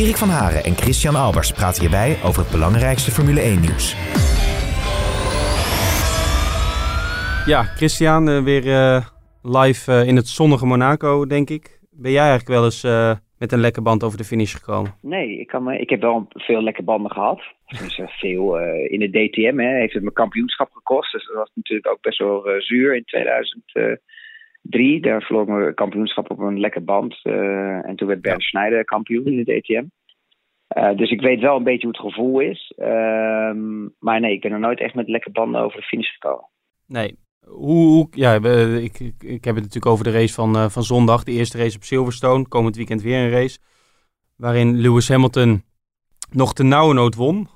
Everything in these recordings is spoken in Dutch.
Erik van Haren en Christian Albers praten hierbij over het belangrijkste Formule 1-nieuws. Ja, Christian, uh, weer uh, live uh, in het zonnige Monaco, denk ik. Ben jij eigenlijk wel eens met een lekke band over de finish gekomen? Nee, ik, kan, ik heb wel veel lekke banden gehad. Dus veel in de DTM hè, heeft het mijn kampioenschap gekost. Dus dat was natuurlijk ook best wel zuur in 2000 drie. Daar ik mijn kampioenschap op een lekker band. Uh, en toen werd Bernd Schneider kampioen in de DTM. Uh, dus ik weet wel een beetje hoe het gevoel is. Uh, maar nee, ik ben er nooit echt met lekker banden over de finish gekomen. Nee. Hoe, hoe ja, ik, ik, heb het natuurlijk over de race van, uh, van zondag. De eerste race op Silverstone. Komend weekend weer een race. Waarin Lewis Hamilton nog de nauwe nood won.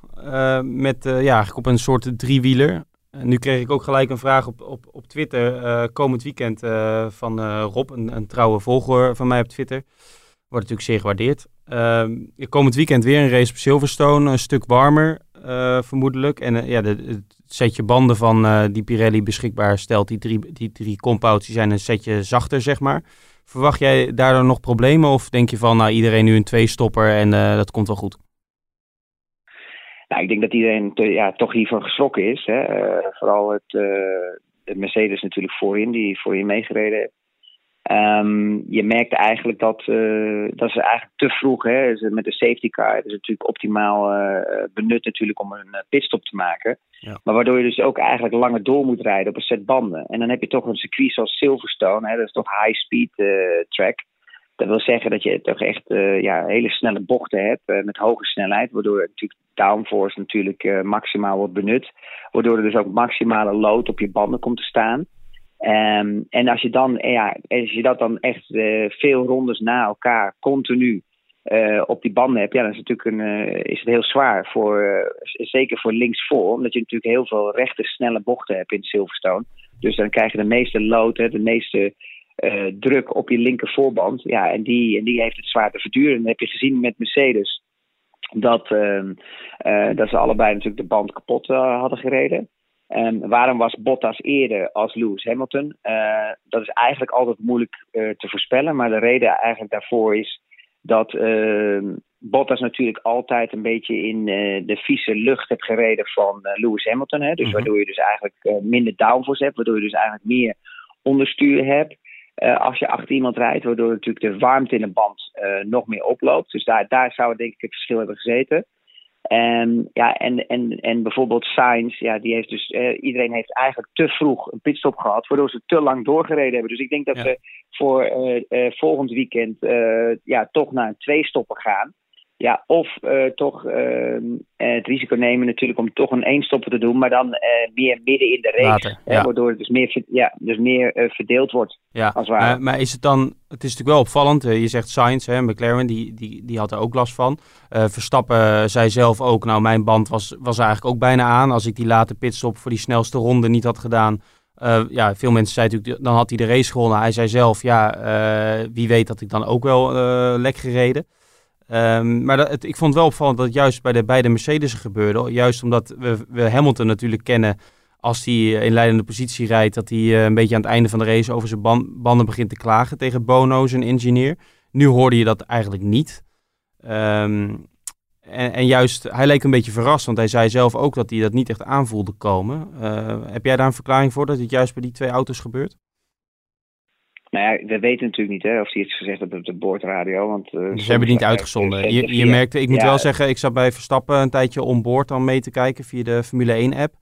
met ja, eigenlijk op een soort driewieler nu kreeg ik ook gelijk een vraag op, op, op Twitter uh, komend weekend uh, van uh, Rob, een, een, trouwe volger van mij op Twitter. Wordt natuurlijk zeer gewaardeerd. Uh, komend weekend weer een race op Silverstone, een stuk warmer vermoedelijk. En ja, de, het setje banden van die Pirelli beschikbaar stelt, die drie, die drie compounds, die zijn een setje zachter zeg maar. Verwacht jij daardoor nog problemen of denk je van nou iedereen nu een twee stopper en dat komt wel goed? Nou, ik denk dat iedereen te, ja, toch hiervan geschrokken is. Hè. Uh, vooral het, de Mercedes natuurlijk voorin, die voorin meegereden heeft. Um, je merkt eigenlijk dat, uh, dat ze eigenlijk te vroeg, hè, met de safety car, is natuurlijk optimaal benut natuurlijk om een pitstop te maken. Ja. Maar waardoor je dus ook eigenlijk langer door moet rijden op een set banden. En dan heb je toch een circuit zoals Silverstone, hè, dat is toch high speed track. Dat wil zeggen dat je toch echt uh, ja, hele snelle bochten hebt uh, met hoge snelheid, waardoor natuurlijk downforce natuurlijk uh, maximaal wordt benut. Waardoor er dus ook maximale load op je banden komt te staan. Um, en als je, dan, ja, als je dat dan echt veel rondes na elkaar continu op die banden hebt, ja, dan is het natuurlijk een, is het heel zwaar. Voor, zeker voor linksvoor, omdat je natuurlijk heel veel rechte, snelle bochten hebt in Silverstone. Dus dan krijg je de meeste load, hè, de meeste uh, druk op je linker voorband. Ja, en die, en die heeft het zwaar te verduren. Dat heb je gezien met Mercedes. Dat, uh, uh, dat ze allebei natuurlijk de band kapot hadden gereden. Um, waarom was Bottas eerder als Lewis Hamilton? dat is eigenlijk altijd moeilijk te voorspellen. Maar de reden eigenlijk daarvoor is dat ehm, Bottas natuurlijk altijd een beetje in de vieze lucht heeft gereden van Lewis Hamilton. Hè? Dus -hmm. waardoor je dus eigenlijk minder downforce hebt. Waardoor je dus eigenlijk meer onderstuur hebt. Uh, als je achter iemand rijdt, waardoor natuurlijk de warmte in de band uh, nog meer oploopt. Dus daar, daar zou denk ik het verschil hebben gezeten. En, ja, en, en, en bijvoorbeeld Sainz, ja, die heeft dus, uh, iedereen heeft eigenlijk te vroeg een pitstop gehad, waardoor ze te lang doorgereden hebben. Dus ik denk dat ja. we voor volgend weekend ja, toch naar een twee stoppen gaan. Ja, of uh, toch uh, het risico nemen natuurlijk om toch een eenstopper te doen, maar dan uh, meer midden in de race. Later, ja. waardoor het dus meer, ja, dus meer verdeeld wordt. Ja, als maar, maar is het dan, het is natuurlijk wel opvallend, je zegt Sainz, hè, McLaren, die, die, die had er ook last van. Verstappen zei zelf ook, nou mijn band was, was eigenlijk ook bijna aan. Als ik die late pitstop voor die snelste ronde niet had gedaan, ja, veel mensen zeiden natuurlijk, dan had hij de race gewonnen. Hij zei zelf, ja, wie weet dat ik dan ook wel lek gereden. Um, maar dat, ik vond wel opvallend dat het juist bij de beide Mercedes gebeurde. Juist omdat we, Hamilton natuurlijk kennen als hij in leidende positie rijdt, dat hij uh, een beetje aan het einde van de race over zijn ban banden begint te klagen tegen Bono, zijn ingenieur. Nu hoorde je dat eigenlijk niet. Um, en, juist, hij leek een beetje verrast, want hij zei zelf ook dat hij dat niet echt aanvoelde komen. Uh, heb jij daar een verklaring voor dat het juist bij die twee auto's gebeurt? Nou ja, we weten natuurlijk niet hè, of hij het gezegd heeft op de boordradio. Want, uh, Ze hebben het niet uitgezonden. Je, je merkte, ik moet ja, wel zeggen, ik zat bij Verstappen een tijdje om boord dan mee te kijken via de Formule 1-app.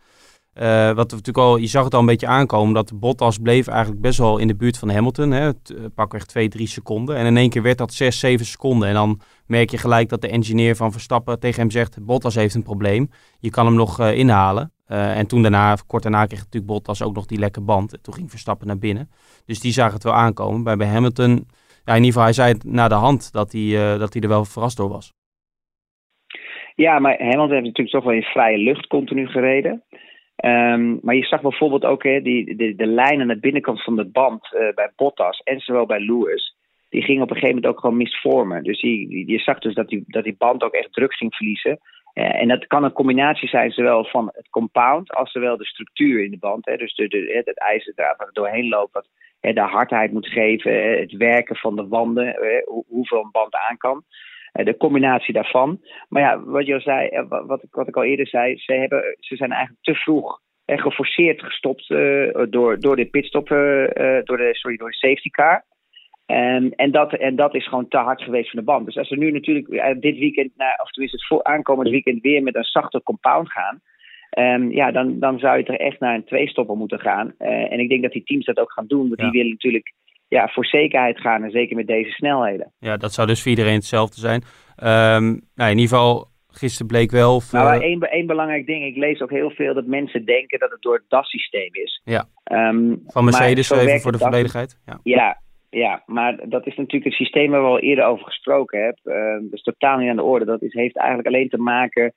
Uh, wat natuurlijk al, je zag het al een beetje aankomen, dat Bottas bleef eigenlijk best wel in de buurt van Hamilton. Hè, uh, pakweg 2, 3 seconden. En in één keer werd dat 6, 7 seconden. En dan merk je gelijk dat de engineer van Verstappen tegen hem zegt, Bottas heeft een probleem. Je kan hem nog uh, inhalen. Uh, en toen daarna, kort daarna, kreeg natuurlijk Bottas ook nog die lekke band. En toen ging Verstappen naar binnen. Dus die zagen het wel aankomen. Bij, Hamilton, ja, in ieder geval, hij zei het na de hand dat hij, uh, dat hij er wel verrast door was. Ja, maar Hamilton heeft natuurlijk toch wel in vrije lucht continu gereden. Um, maar je zag bijvoorbeeld ook hè, die, de, de lijn aan de binnenkant van de band uh, bij Bottas en zowel bij Lewis. Die ging op een gegeven moment ook gewoon misvormen. Dus die, je zag dus dat die, dat die band ook echt druk ging verliezen. Uh, en dat kan een combinatie zijn zowel van het compound als zowel de structuur in de band. Hè, dus de, het ijzerdraad waar het doorheen loopt, wat de hardheid moet geven, het werken van de wanden, hè, hoeveel een band aan kan. Eh, de combinatie daarvan. Maar ja, wat je al zei, eh, wat ik, wat ik al eerder zei, ze, hebben, ze zijn eigenlijk te vroeg en geforceerd gestopt door, door de pitstop, door, de, sorry, door de safety car. En, en, dat, en dat is gewoon te hard geweest van de band. Dus als we nu natuurlijk dit weekend, of tenminste het voor aankomend weekend, weer met een zachte compound gaan. Um, ja, dan, dan zou je er echt naar een twee-stopper moeten gaan. Uh, en ik denk dat die teams dat ook gaan doen. Want ja. die willen natuurlijk ja, voor zekerheid gaan. En zeker met deze snelheden. Ja, dat zou dus voor iedereen hetzelfde zijn. Um, nou, in ieder geval, gisteren bleek wel... Of, nou, één, één belangrijk ding. Ik lees ook heel veel dat mensen denken dat het door het DAS-systeem is. Ja, um, van Mercedes even voor de volledigheid. Ja. ja. Ja, maar dat is natuurlijk het systeem waar we al eerder over gesproken hebben. Uh, dat is totaal niet aan de orde. Dat is, heeft eigenlijk alleen te maken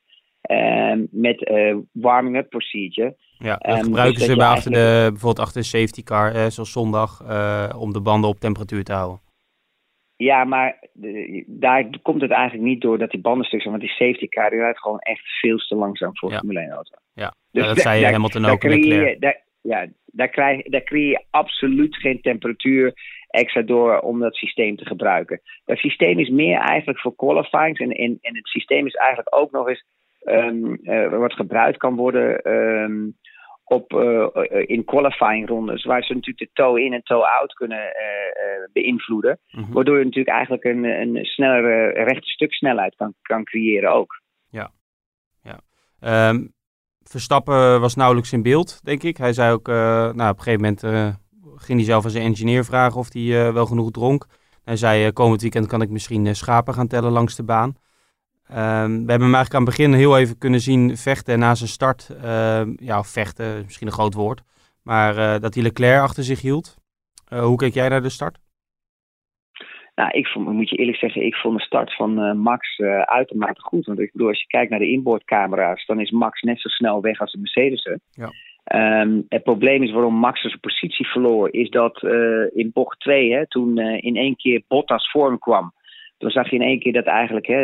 uh, met uh, warming-up procedure. Ja, dat um, gebruiken dus ze bij achter de, bijvoorbeeld achter de safety car, eh, zoals zondag, uh, om de banden op temperatuur te houden. Ja, maar de, daar komt het eigenlijk niet door dat die banden stuk zijn. Want die safety car die rijdt gewoon echt veel te langzaam voor ja. Formule 1 auto. Ja, dus ja dat zei je Hamilton ook in daar, Ja, daar, krijg, daar creëer je absoluut geen temperatuur extra door om dat systeem te gebruiken. Dat systeem is meer eigenlijk voor qualifying. En, en, en het systeem is eigenlijk ook nog eens um, uh, wat gebruikt kan worden um, op, uh, in qualifying rondes, waar ze natuurlijk de toe in en toe out kunnen uh, beïnvloeden. Mm-hmm. Waardoor je natuurlijk eigenlijk een, een snellere rechte stuk snelheid kan, kan creëren ook. Ja, ja. Um, Verstappen was nauwelijks in beeld, denk ik. Hij zei ook, nou, op een gegeven moment ging hij zelf aan zijn engineer vragen of hij wel genoeg dronk. Hij zei, komend weekend kan ik misschien schapen gaan tellen langs de baan. Um, we hebben hem eigenlijk aan het begin heel even kunnen zien vechten na zijn start. Uh, ja, vechten, misschien een groot woord. Maar uh, dat hij Leclerc achter zich hield. Uh, hoe keek jij naar de start? Nou, ik vond, moet je eerlijk zeggen, ik vond de start van Max uitermate goed. Want ik bedoel, als je kijkt naar de inboordcamera's, dan is Max net zo snel weg als de Mercedes. Ja. Um, het probleem is waarom Max zijn positie verloor, is dat in bocht 2, hè, toen in één keer Bottas vorm kwam, toen zag je in één keer dat eigenlijk hè,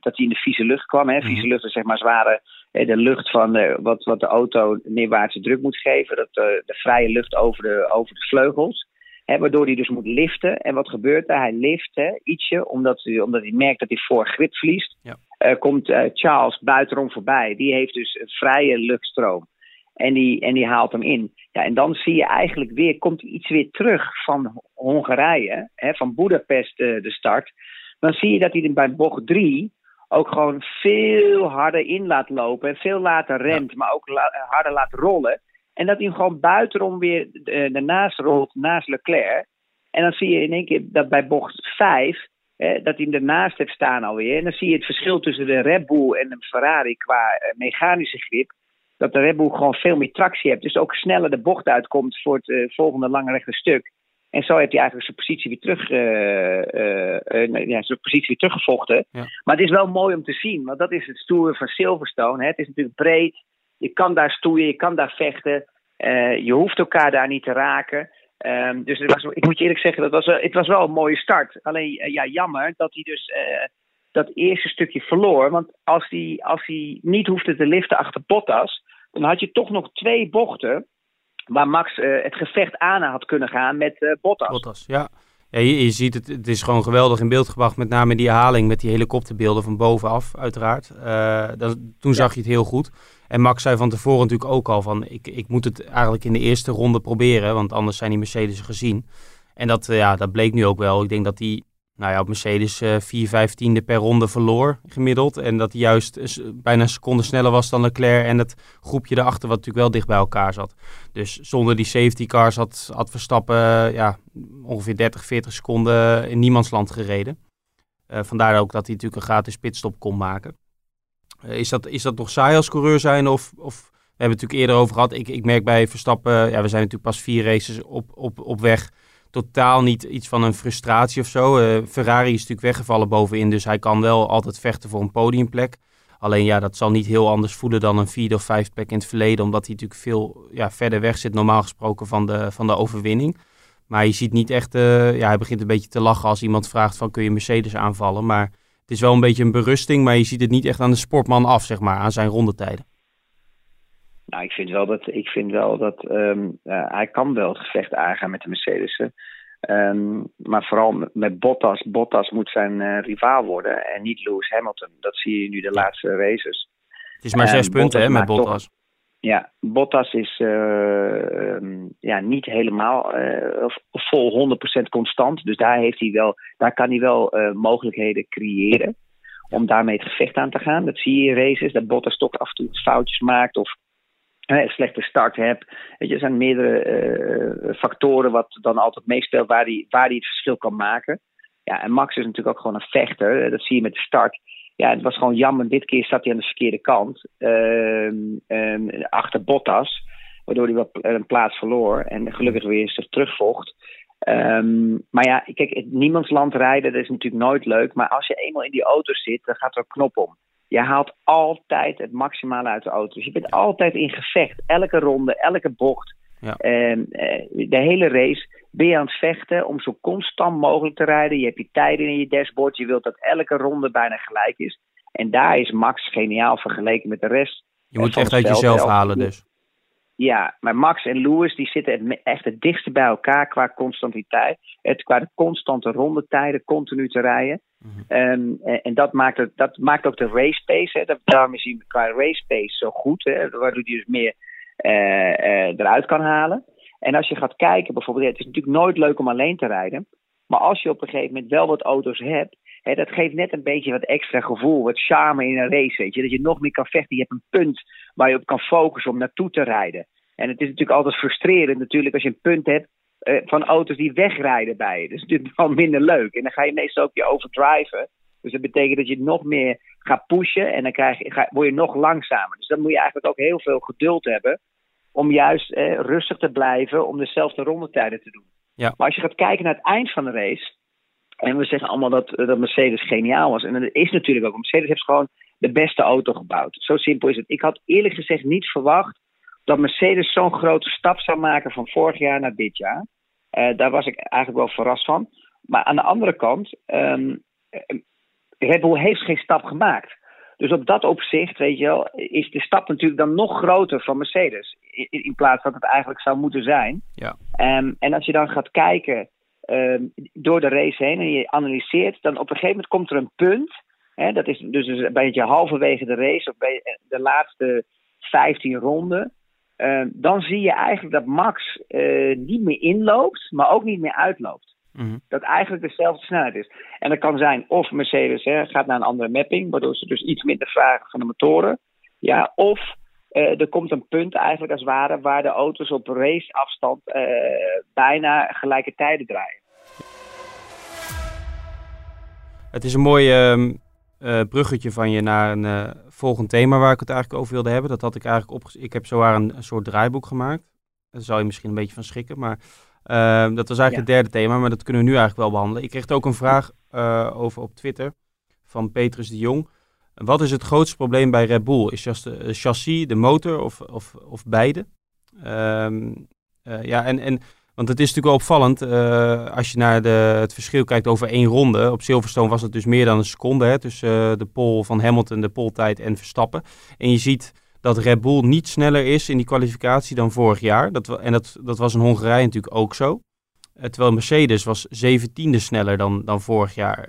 dat hij in de vieze lucht kwam. Hè. Vieze lucht is zeg maar zware hè, de lucht van de, wat, wat de auto neerwaartse druk moet geven. Dat, de, de vrije lucht over de, over de vleugels. Hè, waardoor hij dus moet liften. En wat gebeurt er? Hij lift hè, ietsje, omdat, hij, omdat hij merkt dat hij voor grip verliest. Ja. Komt Charles buitenom voorbij. Die heeft dus een vrije luchtstroom. En die, en die haalt hem in. Ja, en dan zie je eigenlijk weer, komt iets weer terug van Hongarije, hè, van Budapest uh, de start. Dan zie je dat hij bij bocht 3 ook gewoon veel harder in laat lopen. En veel later remt, maar ook la harder laat rollen. En dat hij hem gewoon buitenom weer uh, ernaast rolt, naast Leclerc. En dan zie je in één keer dat bij bocht 5, hè, dat hij hem ernaast heeft staan alweer. En dan zie je het verschil tussen de Red Bull en de Ferrari qua uh, mechanische grip dat de Red Bull gewoon veel meer tractie heeft. Dus ook sneller de bocht uitkomt voor het uh, volgende lange rechte stuk. En zo heeft hij eigenlijk zijn positie weer terug, uh, uh, ja, zijn positie weer teruggevochten. Ja. Maar het is wel mooi om te zien, want dat is het stoeren van Silverstone. Hè. Het is natuurlijk breed, je kan daar stoeien, je kan daar vechten. je hoeft elkaar daar niet te raken. Um, dus was, ik moet je eerlijk zeggen, dat was, het was wel een mooie start. Alleen ja, jammer dat hij dus dat eerste stukje verloor. Want als hij, als hij niet hoefde te liften achter Bottas, dan had je toch nog twee bochten waar Max uh, het gevecht aan had kunnen gaan met uh, Bottas. Bottas, ja. ja je, je, ziet het, het is gewoon geweldig in beeld gebracht, met name die haling met die helikopterbeelden van bovenaf, uiteraard. Uh, dat, toen zag je het heel goed. En Max zei van tevoren natuurlijk ook al van, ik, ik moet het eigenlijk in de eerste ronde proberen, want anders zijn die Mercedes gezien. En dat, ja, dat bleek nu ook wel. Ik denk dat hij nou ja, op Mercedes uh, 4 vijftiende per ronde verloor gemiddeld. En dat hij juist bijna een seconde sneller was dan Leclerc en het groepje daarachter wat natuurlijk wel dicht bij elkaar zat. Dus zonder die safety cars had, Verstappen uh, ja, ongeveer 30, 40 seconden in niemands land gereden. Uh, vandaar ook dat hij natuurlijk een gratis pitstop kon maken. Is, dat, is dat nog saai als coureur zijn of... of we hebben het natuurlijk eerder over gehad. Ik, ik merk bij Verstappen, ja, we zijn natuurlijk pas vier races op, op, op weg totaal niet iets van een frustratie of zo. Ferrari is natuurlijk weggevallen bovenin, dus hij kan wel altijd vechten voor een podiumplek. Alleen ja, dat zal niet heel anders voelen dan een vierde of vijfde plek in het verleden, omdat hij natuurlijk veel ja, verder weg zit, normaal gesproken, van de, van de overwinning. Maar je ziet niet echt, uh, ja, hij begint een beetje te lachen als iemand vraagt van kun je Mercedes aanvallen. Maar het is wel een beetje een berusting, maar je ziet het niet echt aan de sportman af, zeg maar, aan zijn rondetijden. Nou, ik vind wel dat, ik vind wel dat um, uh, hij kan wel het gevecht aangaan met de Mercedes. Um, maar vooral met Bottas. Bottas moet zijn uh, rivaal worden en niet Lewis Hamilton. Dat zie je nu de laatste races. Het is maar zes um, punten hè, met Bottas. Toch, ja, Bottas is uh, ja, niet helemaal uh, vol 100% constant. Dus daar, heeft hij wel, daar kan hij wel mogelijkheden creëren om daarmee het gevecht aan te gaan. Dat zie je in races, dat Bottas toch af en toe foutjes maakt of slechte start. Weet je, er zijn meerdere factoren wat dan altijd meespeelt waar hij, waar hij het verschil kan maken. Ja, en Max is natuurlijk ook gewoon een vechter. Dat zie je met de start ja, het was gewoon jammer. Dit keer zat hij aan de verkeerde kant. Uh, uh, achter Bottas. Waardoor hij wel een plaats verloor. En gelukkig weer zich terugvocht. Um, maar ja, kijk, niemands land rijden, dat is natuurlijk nooit leuk. Maar als je eenmaal in die auto zit, dan gaat er een knop om. Je haalt altijd het maximale uit de auto. Dus je bent altijd in gevecht. Elke ronde, elke bocht. Ja. Uh, de hele race ben je aan het vechten om zo constant mogelijk te rijden. Je hebt je tijden in je dashboard. Je wilt dat elke ronde bijna gelijk is. En daar is Max geniaal vergeleken met de rest. Je moet echt uit jezelf halen dus. Ja, maar Max en Lewis die zitten echt het dichtste bij elkaar qua constantiteit. Het, qua de constante rondetijden, continu te rijden. Mhm. um, en, dat maakt, het, dat maakt ook de race pace. Hè. Daarom is hij qua race pace zo goed. Hè, waardoor hij dus meer uh, uh, eruit kan halen. En als je gaat kijken, bijvoorbeeld, het is natuurlijk nooit leuk om alleen te rijden. Maar als je op een gegeven moment wel wat auto's hebt, hè, dat geeft net een beetje wat extra gevoel, wat charme in een race. Weet je? Dat je nog meer kan vechten. Je hebt een punt waar je op kan focussen om naartoe te rijden. En het is natuurlijk altijd frustrerend natuurlijk als je een punt hebt uh, van auto's die wegrijden bij je. Dat is natuurlijk wel minder leuk. En dan ga je meestal ook je overdriven. Dus dat betekent dat je nog meer gaat pushen en dan krijg je, ga, word je nog langzamer. Dus dan moet je eigenlijk ook heel veel geduld hebben om juist eh, rustig te blijven om dezelfde rondetijden te doen. Ja. Maar als je gaat kijken naar het eind van de race, en we zeggen allemaal dat, dat Mercedes geniaal was, en dat is natuurlijk ook, Mercedes heeft gewoon de beste auto gebouwd. Zo simpel is het. Ik had eerlijk gezegd niet verwacht dat Mercedes zo'n grote stap zou maken van vorig jaar naar dit jaar. Uh, daar was ik eigenlijk wel verrast van. Maar aan de andere kant, um, Red Bull heeft geen stap gemaakt. Dus op dat opzicht, weet je wel, is de stap natuurlijk dan nog groter van Mercedes. In, in plaats dat het eigenlijk zou moeten zijn. Ja. Um, en als je dan gaat kijken um, door de race heen en je analyseert, dan op een gegeven moment komt er een punt. Hè, dat is dus een beetje halverwege de race, of bij de laatste 15 ronden. Uh, dan zie je eigenlijk dat Max uh, niet meer inloopt, maar ook niet meer uitloopt. Mm Dat eigenlijk dezelfde snelheid is. En dat kan zijn of Mercedes hè, gaat naar een andere mapping, waardoor ze dus iets minder vragen van de motoren. Ja, of uh, er komt een punt eigenlijk als het ware waar de auto's op raceafstand bijna gelijke tijden draaien. Het is een mooi uh, bruggetje van je naar een uh, volgend thema waar ik het eigenlijk over wilde hebben. Dat had ik eigenlijk op. Ik heb zowaar een, een soort draaiboek gemaakt. Daar zou je misschien een beetje van schrikken. Maar uh, dat was eigenlijk ja. het derde thema, maar dat kunnen we nu eigenlijk wel behandelen. Ik kreeg ook een vraag uh, over op Twitter van Petrus de Jong. Wat is het grootste probleem bij Red Bull? Is het de chassis, de motor of, of, of beide? Um, ja, en, en, want het is natuurlijk wel opvallend als je naar de, het verschil kijkt over één ronde. Op Silverstone was het dus meer dan een seconde hè, tussen de pole van Hamilton, de poltijd en Verstappen. En je ziet dat Red Bull niet sneller is in die kwalificatie dan vorig jaar. Dat, en dat, dat was in Hongarije natuurlijk ook zo. Uh, terwijl Mercedes was zeventiende sneller dan, dan vorig jaar.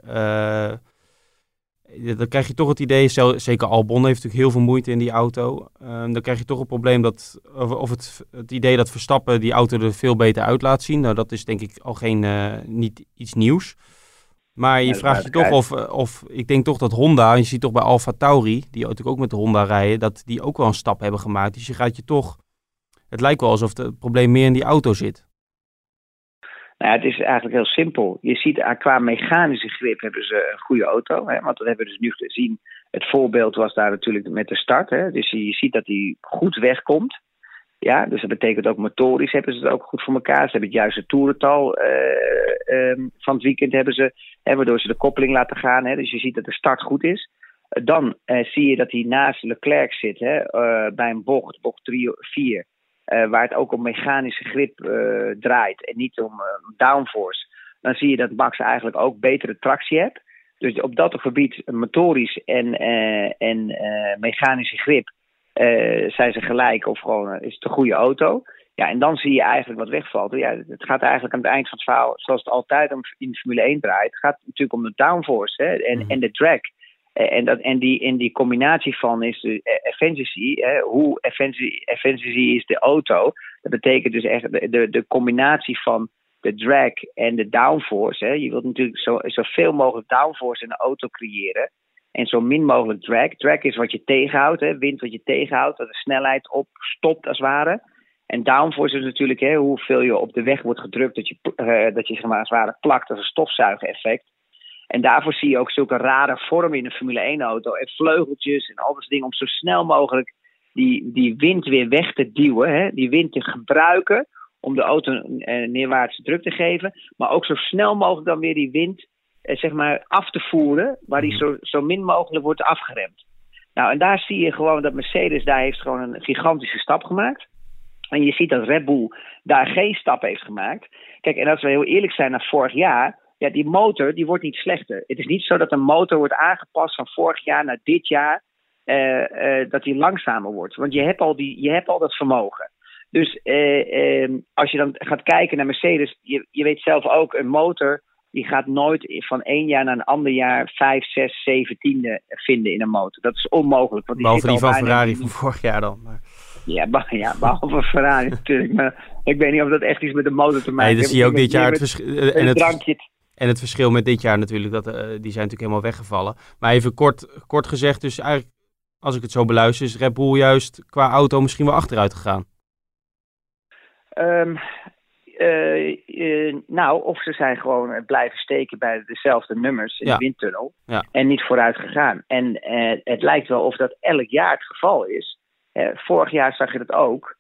Dan krijg je toch het idee, zeker Albon heeft natuurlijk heel veel moeite in die auto. Uh, dan krijg je toch het probleem dat, of, of het, het idee dat Verstappen die auto er veel beter uit laat zien. Nou, dat is denk ik al geen, niet iets nieuws. Maar je vraagt je toch of, eh, of, ik denk toch dat Honda, je ziet toch bij Alfa Tauri, die natuurlijk ook met de Honda rijden, dat die ook wel een stap hebben gemaakt. Dus je gaat je toch, het lijkt wel alsof het probleem meer in die auto zit. Nou het is eigenlijk heel simpel. Je ziet ah, qua mechanische grip hebben ze een goede auto. Hè, want dat hebben we dus nu gezien. Het voorbeeld was daar natuurlijk met de start. Hè, dus je ziet dat hij goed wegkomt. Ja, dus dat betekent ook motorisch hebben ze het ook goed voor elkaar. Ze hebben het juiste toerental uh, van het weekend hebben ze, hè, waardoor ze de koppeling laten gaan. Hè, dus je ziet dat de start goed is. dan zie je dat hij naast Leclerc zit hè, bij een bocht, bocht 3 4. Waar het ook om mechanische grip draait en niet om downforce. Dan zie je dat Max eigenlijk ook betere tractie heeft. Dus op dat gebied, motorisch en, en mechanische grip, zijn ze gelijk of gewoon is het een goede auto. Ja, en dan zie je eigenlijk wat wegvalt. Ja, het gaat eigenlijk aan het eind van het verhaal, zoals het altijd in Formule 1 draait, het gaat natuurlijk om de downforce hè, en, mhm. en de drag. Eh, en, dat, en, die, en die combinatie van is de efficiency, hè, hoe efficiency is de auto. Dat betekent dus echt de, de, combinatie van de drag en de downforce. Hè. Je wilt natuurlijk zo, zoveel mogelijk downforce in de auto creëren. En zo min mogelijk drag. Drag is wat je tegenhoudt, hè, wind wat je tegenhoudt, dat de snelheid opstopt als het ware. En downforce is natuurlijk hè, hoeveel je op de weg wordt gedrukt, dat je, uh, dat je zeg maar, als het ware plakt als een stofzuigereffect. En daarvoor zie je ook zulke rare vormen in een Formule 1-auto. En vleugeltjes en al dat dingen om zo snel mogelijk die, die wind weer weg te duwen. Hè, die wind te gebruiken om de auto uh, neerwaartse druk te geven. Maar ook zo snel mogelijk dan weer die wind eh, zeg maar, af te voeren, waar die mhm. zo, zo min mogelijk wordt afgeremd. Nou, en daar zie je gewoon dat Mercedes daar heeft gewoon een gigantische stap gemaakt. En je ziet dat Red Bull daar geen stap heeft gemaakt. Kijk, en als we heel eerlijk zijn naar vorig jaar, ja, die motor die wordt niet slechter. Het is niet zo dat een motor wordt aangepast van vorig jaar naar dit jaar, uh, uh, dat die langzamer wordt. Want je hebt al, die, je hebt al dat vermogen. Dus uh, als je dan gaat kijken naar Mercedes, je, je weet zelf ook, een motor die gaat nooit van één jaar naar een ander jaar vijf, zes, zeven tiende vinden in een motor. Dat is onmogelijk. Want die behalve die van Ferrari van vorig jaar dan. Maar... Ja, ja, behalve Ferrari natuurlijk. Maar ik weet niet of dat echt iets met de motor te maken heeft. Nee, dat zie je ook dit jaar het. Eh, het, en het verschil met dit jaar natuurlijk, dat, uh, die zijn natuurlijk helemaal weggevallen. Maar even kort, kort gezegd, dus eigenlijk, als ik het zo beluister, is Red Bull juist qua auto misschien wel achteruit gegaan. Um, uh, uh, nou, of ze zijn gewoon blijven steken bij dezelfde nummers in de windtunnel. Ja. En niet vooruit gegaan. En het lijkt wel of dat elk jaar het geval is. vorig jaar zag je dat ook.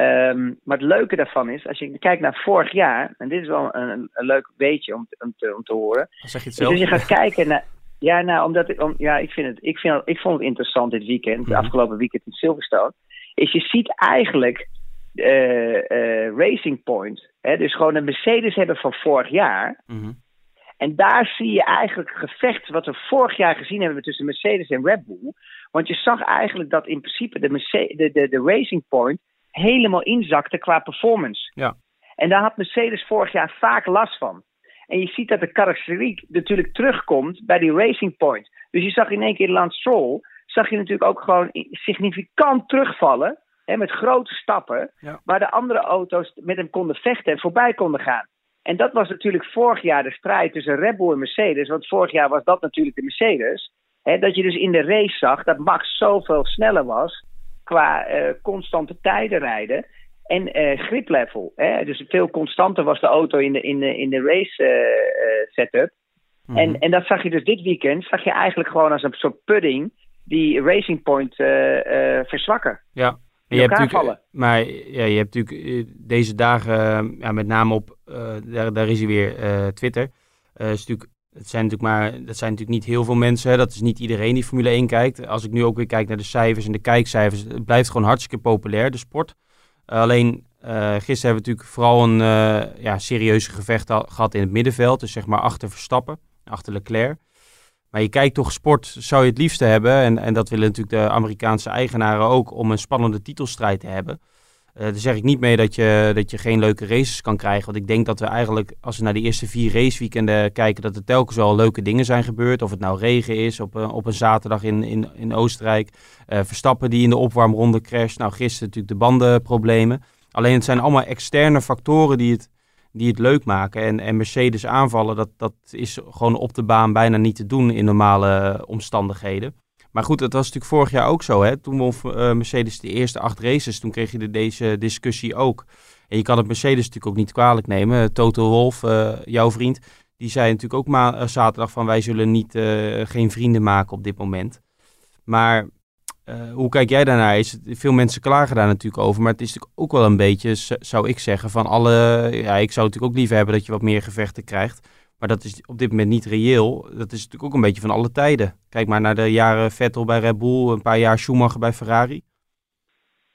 Um, maar het leuke daarvan is, als je kijkt naar vorig jaar, en dit is wel een, een, leuk beetje om, om, te, om te horen. zeg je het zelf? Dus je gaat kijken naar. Ja, nou, omdat ik, om, ja, ik, vind het, ik, vind, ik vond het interessant dit weekend, mm -hmm. afgelopen weekend in Silverstone. Is je ziet eigenlijk uh, uh, Racing Point. Hè, dus gewoon een Mercedes hebben van vorig jaar. Mhm. En daar zie je eigenlijk het gevecht wat we vorig jaar gezien hebben tussen Mercedes en Red Bull. Want je zag eigenlijk dat in principe de, Mercedes, de, de, de Racing Point helemaal inzakte qua performance. Ja. En daar had Mercedes vorig jaar vaak last van. En je ziet dat de karakteriek natuurlijk terugkomt bij die Racing Point. Dus je zag in één keer Lance Stroll, zag je natuurlijk ook gewoon significant terugvallen met grote stappen, waar de andere auto's met hem konden vechten en voorbij konden gaan. En dat was natuurlijk vorig jaar de strijd tussen Red Bull en Mercedes. Want vorig jaar was dat natuurlijk de Mercedes. Hè, dat je dus in de race zag dat Max zoveel sneller was qua uh, constante tijden rijden en uh, griplevel. Hè. Dus veel constanter was de auto in de, in de, in de race uh, setup. Mhm. en, en dat zag je dus dit weekend, zag je eigenlijk gewoon als een soort pudding die Racing Point verzwakken. Ja, je hebt natuurlijk, Maar ja, je hebt natuurlijk eh, deze dagen, eh, ja, met name op, uh, daar, daar is hij weer, uh, Twitter. Uh, is natuurlijk, het zijn natuurlijk maar, dat zijn natuurlijk niet heel veel mensen. Dat is niet iedereen die Formule 1 kijkt. Als ik nu ook weer kijk naar de cijfers en de kijkcijfers, het blijft gewoon hartstikke populair, de sport. alleen gisteren hebben we natuurlijk vooral een ja, serieuze gevecht gehad in het middenveld. Dus zeg maar achter Verstappen, achter Leclerc. Maar je kijkt toch, sport zou je het liefste hebben. En, en dat willen natuurlijk de Amerikaanse eigenaren ook om een spannende titelstrijd te hebben. Uh, daar zeg ik niet mee dat je, dat je geen leuke races kan krijgen. Want ik denk dat we eigenlijk, als we naar de eerste vier raceweekenden kijken, dat er telkens wel leuke dingen zijn gebeurd. Of het nou regen is op, op een zaterdag in, in, in Oostenrijk. Uh, Verstappen die in de opwarmronde crasht. Nou, gisteren natuurlijk de bandenproblemen. Alleen het zijn allemaal externe factoren die het die het leuk maken. En, en Mercedes aanvallen, dat, dat is gewoon op de baan bijna niet te doen in normale omstandigheden. Maar goed, dat was natuurlijk vorig jaar ook zo. Hè? Toen won uh, Mercedes de eerste acht races. Toen kreeg je de, deze discussie ook. En je kan het Mercedes natuurlijk ook niet kwalijk nemen. Toto Wolf, uh, jouw vriend, die zei natuurlijk ook ma zaterdag van wij zullen niet, geen vrienden maken op dit moment. Maar hoe kijk jij daarnaar? Is het, veel mensen klagen daar natuurlijk over, maar het is natuurlijk ook wel een beetje, zou ik zeggen, van alle... Ja, ik zou natuurlijk ook liever hebben dat je wat meer gevechten krijgt. Maar dat is op dit moment niet reëel. Dat is natuurlijk ook een beetje van alle tijden. Kijk maar naar de jaren Vettel bij Red Bull, een paar jaar Schumacher bij Ferrari.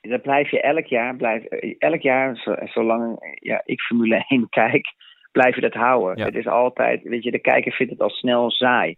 Dat blijf je elk jaar, blijf, elk jaar, zolang ja, ik Formule 1 kijk, blijf je dat houden. Het is altijd, weet je, de kijker vindt het al snel saai.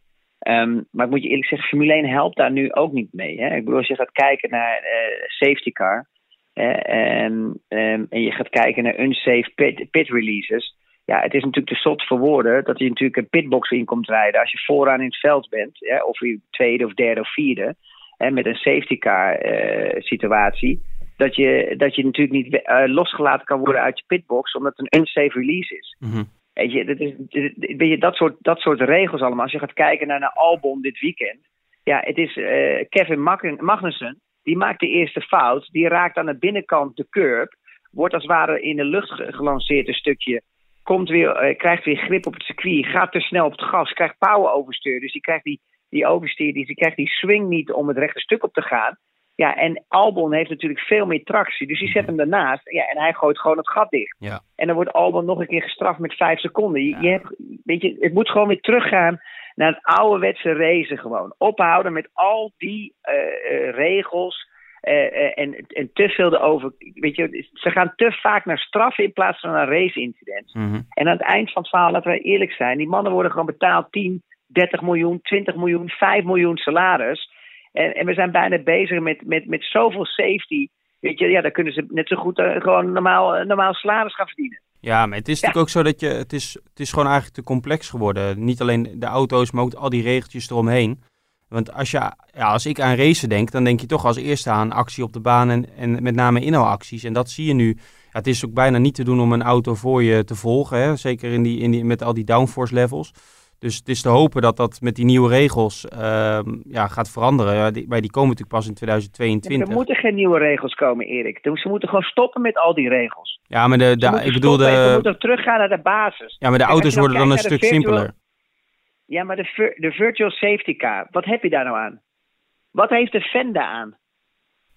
Um, maar ik moet je eerlijk zeggen, Formule 1 helpt daar nu ook niet mee. Hè? Ik bedoel, als je gaat kijken naar uh, safety car hè, en, um, en je gaat kijken naar unsafe pit, pit releases. Ja, het is natuurlijk te zot voor woorden dat je natuurlijk een pitbox in komt rijden als je vooraan in het veld bent. Hè, of je tweede of derde of vierde. Hè, met een safety car uh, situatie. Dat je, dat je natuurlijk niet uh, losgelaten kan worden uit je pitbox omdat het een unsafe release is. Mm -hmm. Weet je, dat, is, weet je dat, soort, dat soort regels allemaal. Als je gaat kijken naar, naar Albon dit weekend. Ja, het is uh, Kevin Magnussen. Die maakt de eerste fout. Die raakt aan de binnenkant de curb. Wordt als het ware in de lucht gelanceerd een stukje. Komt weer, uh, krijgt weer grip op het circuit. Gaat te snel op het gas. Krijgt power overstuur. Dus die krijgt die, die overstuur. Die, die krijgt die swing niet om het rechte stuk op te gaan. Ja, en Albon heeft natuurlijk veel meer tractie. Dus die zet hem daarnaast. Ja, en hij gooit gewoon het gat dicht. Ja. En dan wordt Albon nog een keer gestraft met vijf seconden. Je, je hebt, weet je, het moet gewoon weer teruggaan naar het ouderwetse racen gewoon. Ophouden met al die uh, uh, regels. Uh, en, en te veel erover. Weet je, ze gaan te vaak naar straffen in plaats van naar race-incidents. Mm -hmm. En aan het eind van het verhaal, laten wij eerlijk zijn, die mannen worden gewoon betaald 10, 30 miljoen, 20 miljoen, 5 miljoen salaris. En, en we zijn bijna bezig met, met, met zoveel safety. Weet je, ja, dan kunnen ze net zo goed uh, gewoon normaal, normaal salaris gaan verdienen. Ja, maar het is ja. natuurlijk ook zo dat je. Het is, het is gewoon eigenlijk te complex geworden. Niet alleen de auto's, maar ook al die regeltjes eromheen. Want als, je, ja, als ik aan racen denk, dan denk je toch als eerste aan actie op de baan en, en met name inhaalacties. En dat zie je nu. Ja, het is ook bijna niet te doen om een auto voor je te volgen. Hè? Zeker in die, in die, met al die downforce levels. Dus het is te hopen dat dat met die nieuwe regels uh, ja, gaat veranderen. Ja, die, maar die komen natuurlijk pas in 2022. Ja, er moeten geen nieuwe regels komen, Erik. Dus ze moeten gewoon stoppen met al die regels. Ja, maar de, de ik bedoel de... We moeten teruggaan naar de basis. Ja, maar de auto's worden dan een stuk virtual... simpeler. Ja, maar de, de virtual safety car, wat heb je daar nou aan? Wat heeft de Fenda aan?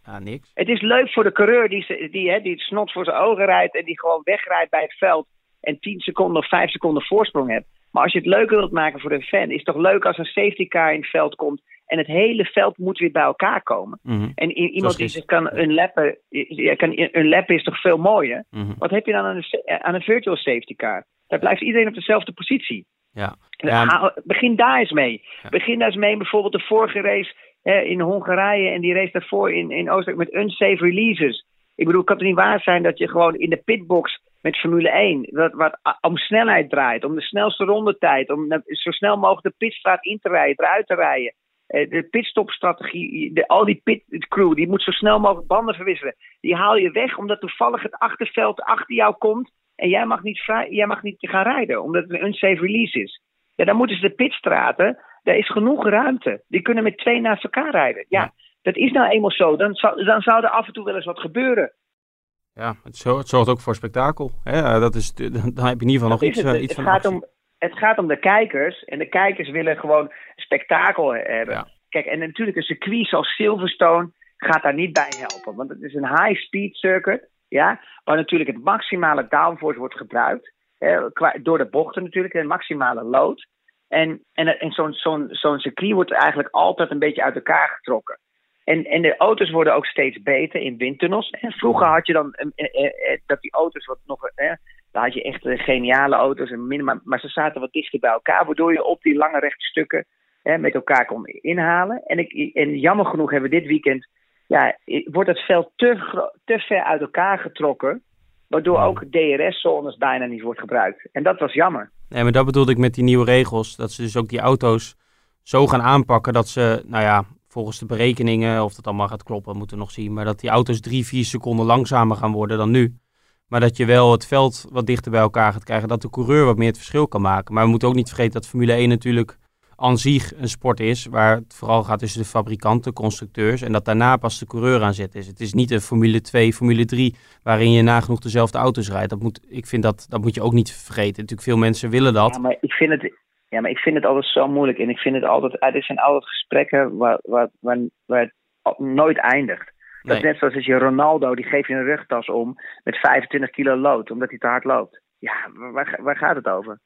Ja, niks. Het is leuk voor de coureur die, die, hè, die het snot voor zijn ogen rijdt en die gewoon wegrijdt bij het veld en 10 seconden of 5 seconden voorsprong hebt. Maar als je het leuker wilt maken voor de fan, is het toch leuk als een safety car in het veld komt en het hele veld moet weer bij elkaar komen. Mm -hmm. En iemand die zich kan unlappen, kan unlappen is toch veel mooier? Mm -hmm. Wat heb je dan aan een, aan een virtual safety car? Daar blijft iedereen op dezelfde positie. Ja. ja. Begin daar eens mee. Ja. Begin daar eens mee bijvoorbeeld de vorige race hè, in Hongarije en die race daarvoor in, in Oostenrijk met unsafe releases. Ik bedoel, kan het niet waar zijn dat je gewoon in de pitbox met Formule 1, wat, wat om snelheid draait, om de snelste rondetijd, om zo snel mogelijk de pitstraat in te rijden, eruit te rijden. De pitstopstrategie, de, al die pitcrew, die moet zo snel mogelijk banden verwisselen. Die haal je weg omdat toevallig het achterveld achter jou komt en jij mag niet, vrij, jij mag niet gaan rijden, omdat het een unsafe release is. Ja, dan moeten ze de pitstraten, daar is genoeg ruimte. Die kunnen met twee naast elkaar rijden. Ja, ja. dat is nou eenmaal zo. Dan zou, dan zou er af en toe wel eens wat gebeuren. Ja, het zorgt, het zorgt ook voor spektakel. Hè? Dat is, dan heb je in ieder geval nog iets, het, iets het van gaat om, Het gaat om de kijkers. En de kijkers willen gewoon spektakel hebben. Ja. Kijk, en natuurlijk een circuit zoals Silverstone gaat daar niet bij helpen. Want het is een high-speed circuit. Ja, waar natuurlijk het maximale downforce wordt gebruikt. Hè, door de bochten natuurlijk, een maximale load. En, en, en zo'n zo'n zo'n circuit wordt eigenlijk altijd een beetje uit elkaar getrokken. En, en de auto's worden ook steeds beter in windtunnels. En vroeger had je dan eh, eh, eh, dat die auto's wat nog. Eh, daar had je echt geniale auto's, en minima, maar ze zaten wat dichter bij elkaar, waardoor je op die lange rechte stukken eh, met elkaar kon inhalen. En, ik, en jammer genoeg hebben we dit weekend. Ja, wordt het veld te, te ver uit elkaar getrokken. Waardoor ook DRS-zones bijna niet wordt gebruikt. En dat was jammer. Nee, maar dat bedoelde ik met die nieuwe regels. Dat ze dus ook die auto's zo gaan aanpakken dat ze, nou ja, volgens de berekeningen, of dat allemaal gaat kloppen, moeten we nog zien. Maar dat die auto's drie, vier seconden langzamer gaan worden dan nu. Maar dat je wel het veld wat dichter bij elkaar gaat krijgen. Dat de coureur wat meer het verschil kan maken. Maar we moeten ook niet vergeten dat Formule 1 natuurlijk aan zich een sport is. Waar het vooral gaat tussen de fabrikanten, constructeurs. En dat daarna pas de coureur aan zet is. Het is niet een Formule 2, Formule 3. Waarin je nagenoeg dezelfde auto's rijdt. Dat moet, ik vind dat, dat moet je ook niet vergeten. Natuurlijk veel mensen willen dat. Ja, maar ik vind het, ja, maar ik vind het altijd zo moeilijk. En ik vind het altijd, er zijn altijd gesprekken waar, waar, waar, waar nooit eindigt. Dat is net zoals als je Ronaldo, die geeft je een rugtas om met 25 kilo lood, omdat hij te hard loopt. Ja, waar, waar gaat het over?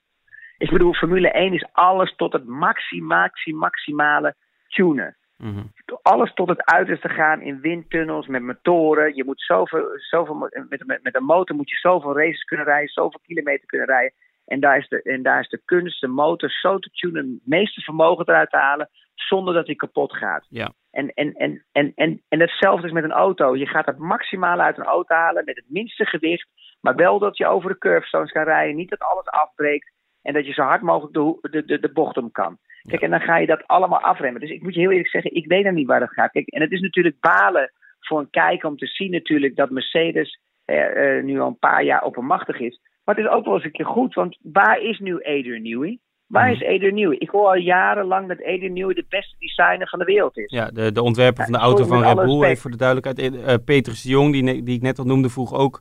Ik bedoel, Formule 1 is alles tot het maxi, maxi, maximale tunen. Mhm. Alles tot het uiterste gaan in windtunnels met motoren. Je moet zoveel, zoveel met, met, met een motor moet je zoveel races kunnen rijden, zoveel kilometer kunnen rijden. En daar is de, en daar is de kunst, de motor zo te tunen, het meeste vermogen eruit te halen, zonder dat hij kapot gaat. Ja. En, en, en, en, en, en hetzelfde is met een auto. Je gaat het maximale uit een auto halen met het minste gewicht, maar wel dat je over de curbstones kan rijden, niet dat alles afbreekt en dat je zo hard mogelijk de, de, de, de bocht om kan. Kijk, en dan ga je dat allemaal afremmen. Dus ik moet je heel eerlijk zeggen, ik weet dan niet waar dat gaat. Kijk, en het is natuurlijk balen voor een kijker om te zien natuurlijk dat Mercedes eh, nu al een paar jaar oppermachtig is. Maar het is ook wel eens een keer goed, want waar is nu Adrian Newey? Waar is Adrian Newey? Ik hoor al jarenlang dat Adrian Newey de beste designer van de wereld is. Ja, de, de ontwerper van de auto van Red Bull, even voor de duidelijkheid. Uh, Petrus de Jong, die, die ik net al noemde, vroeg ook...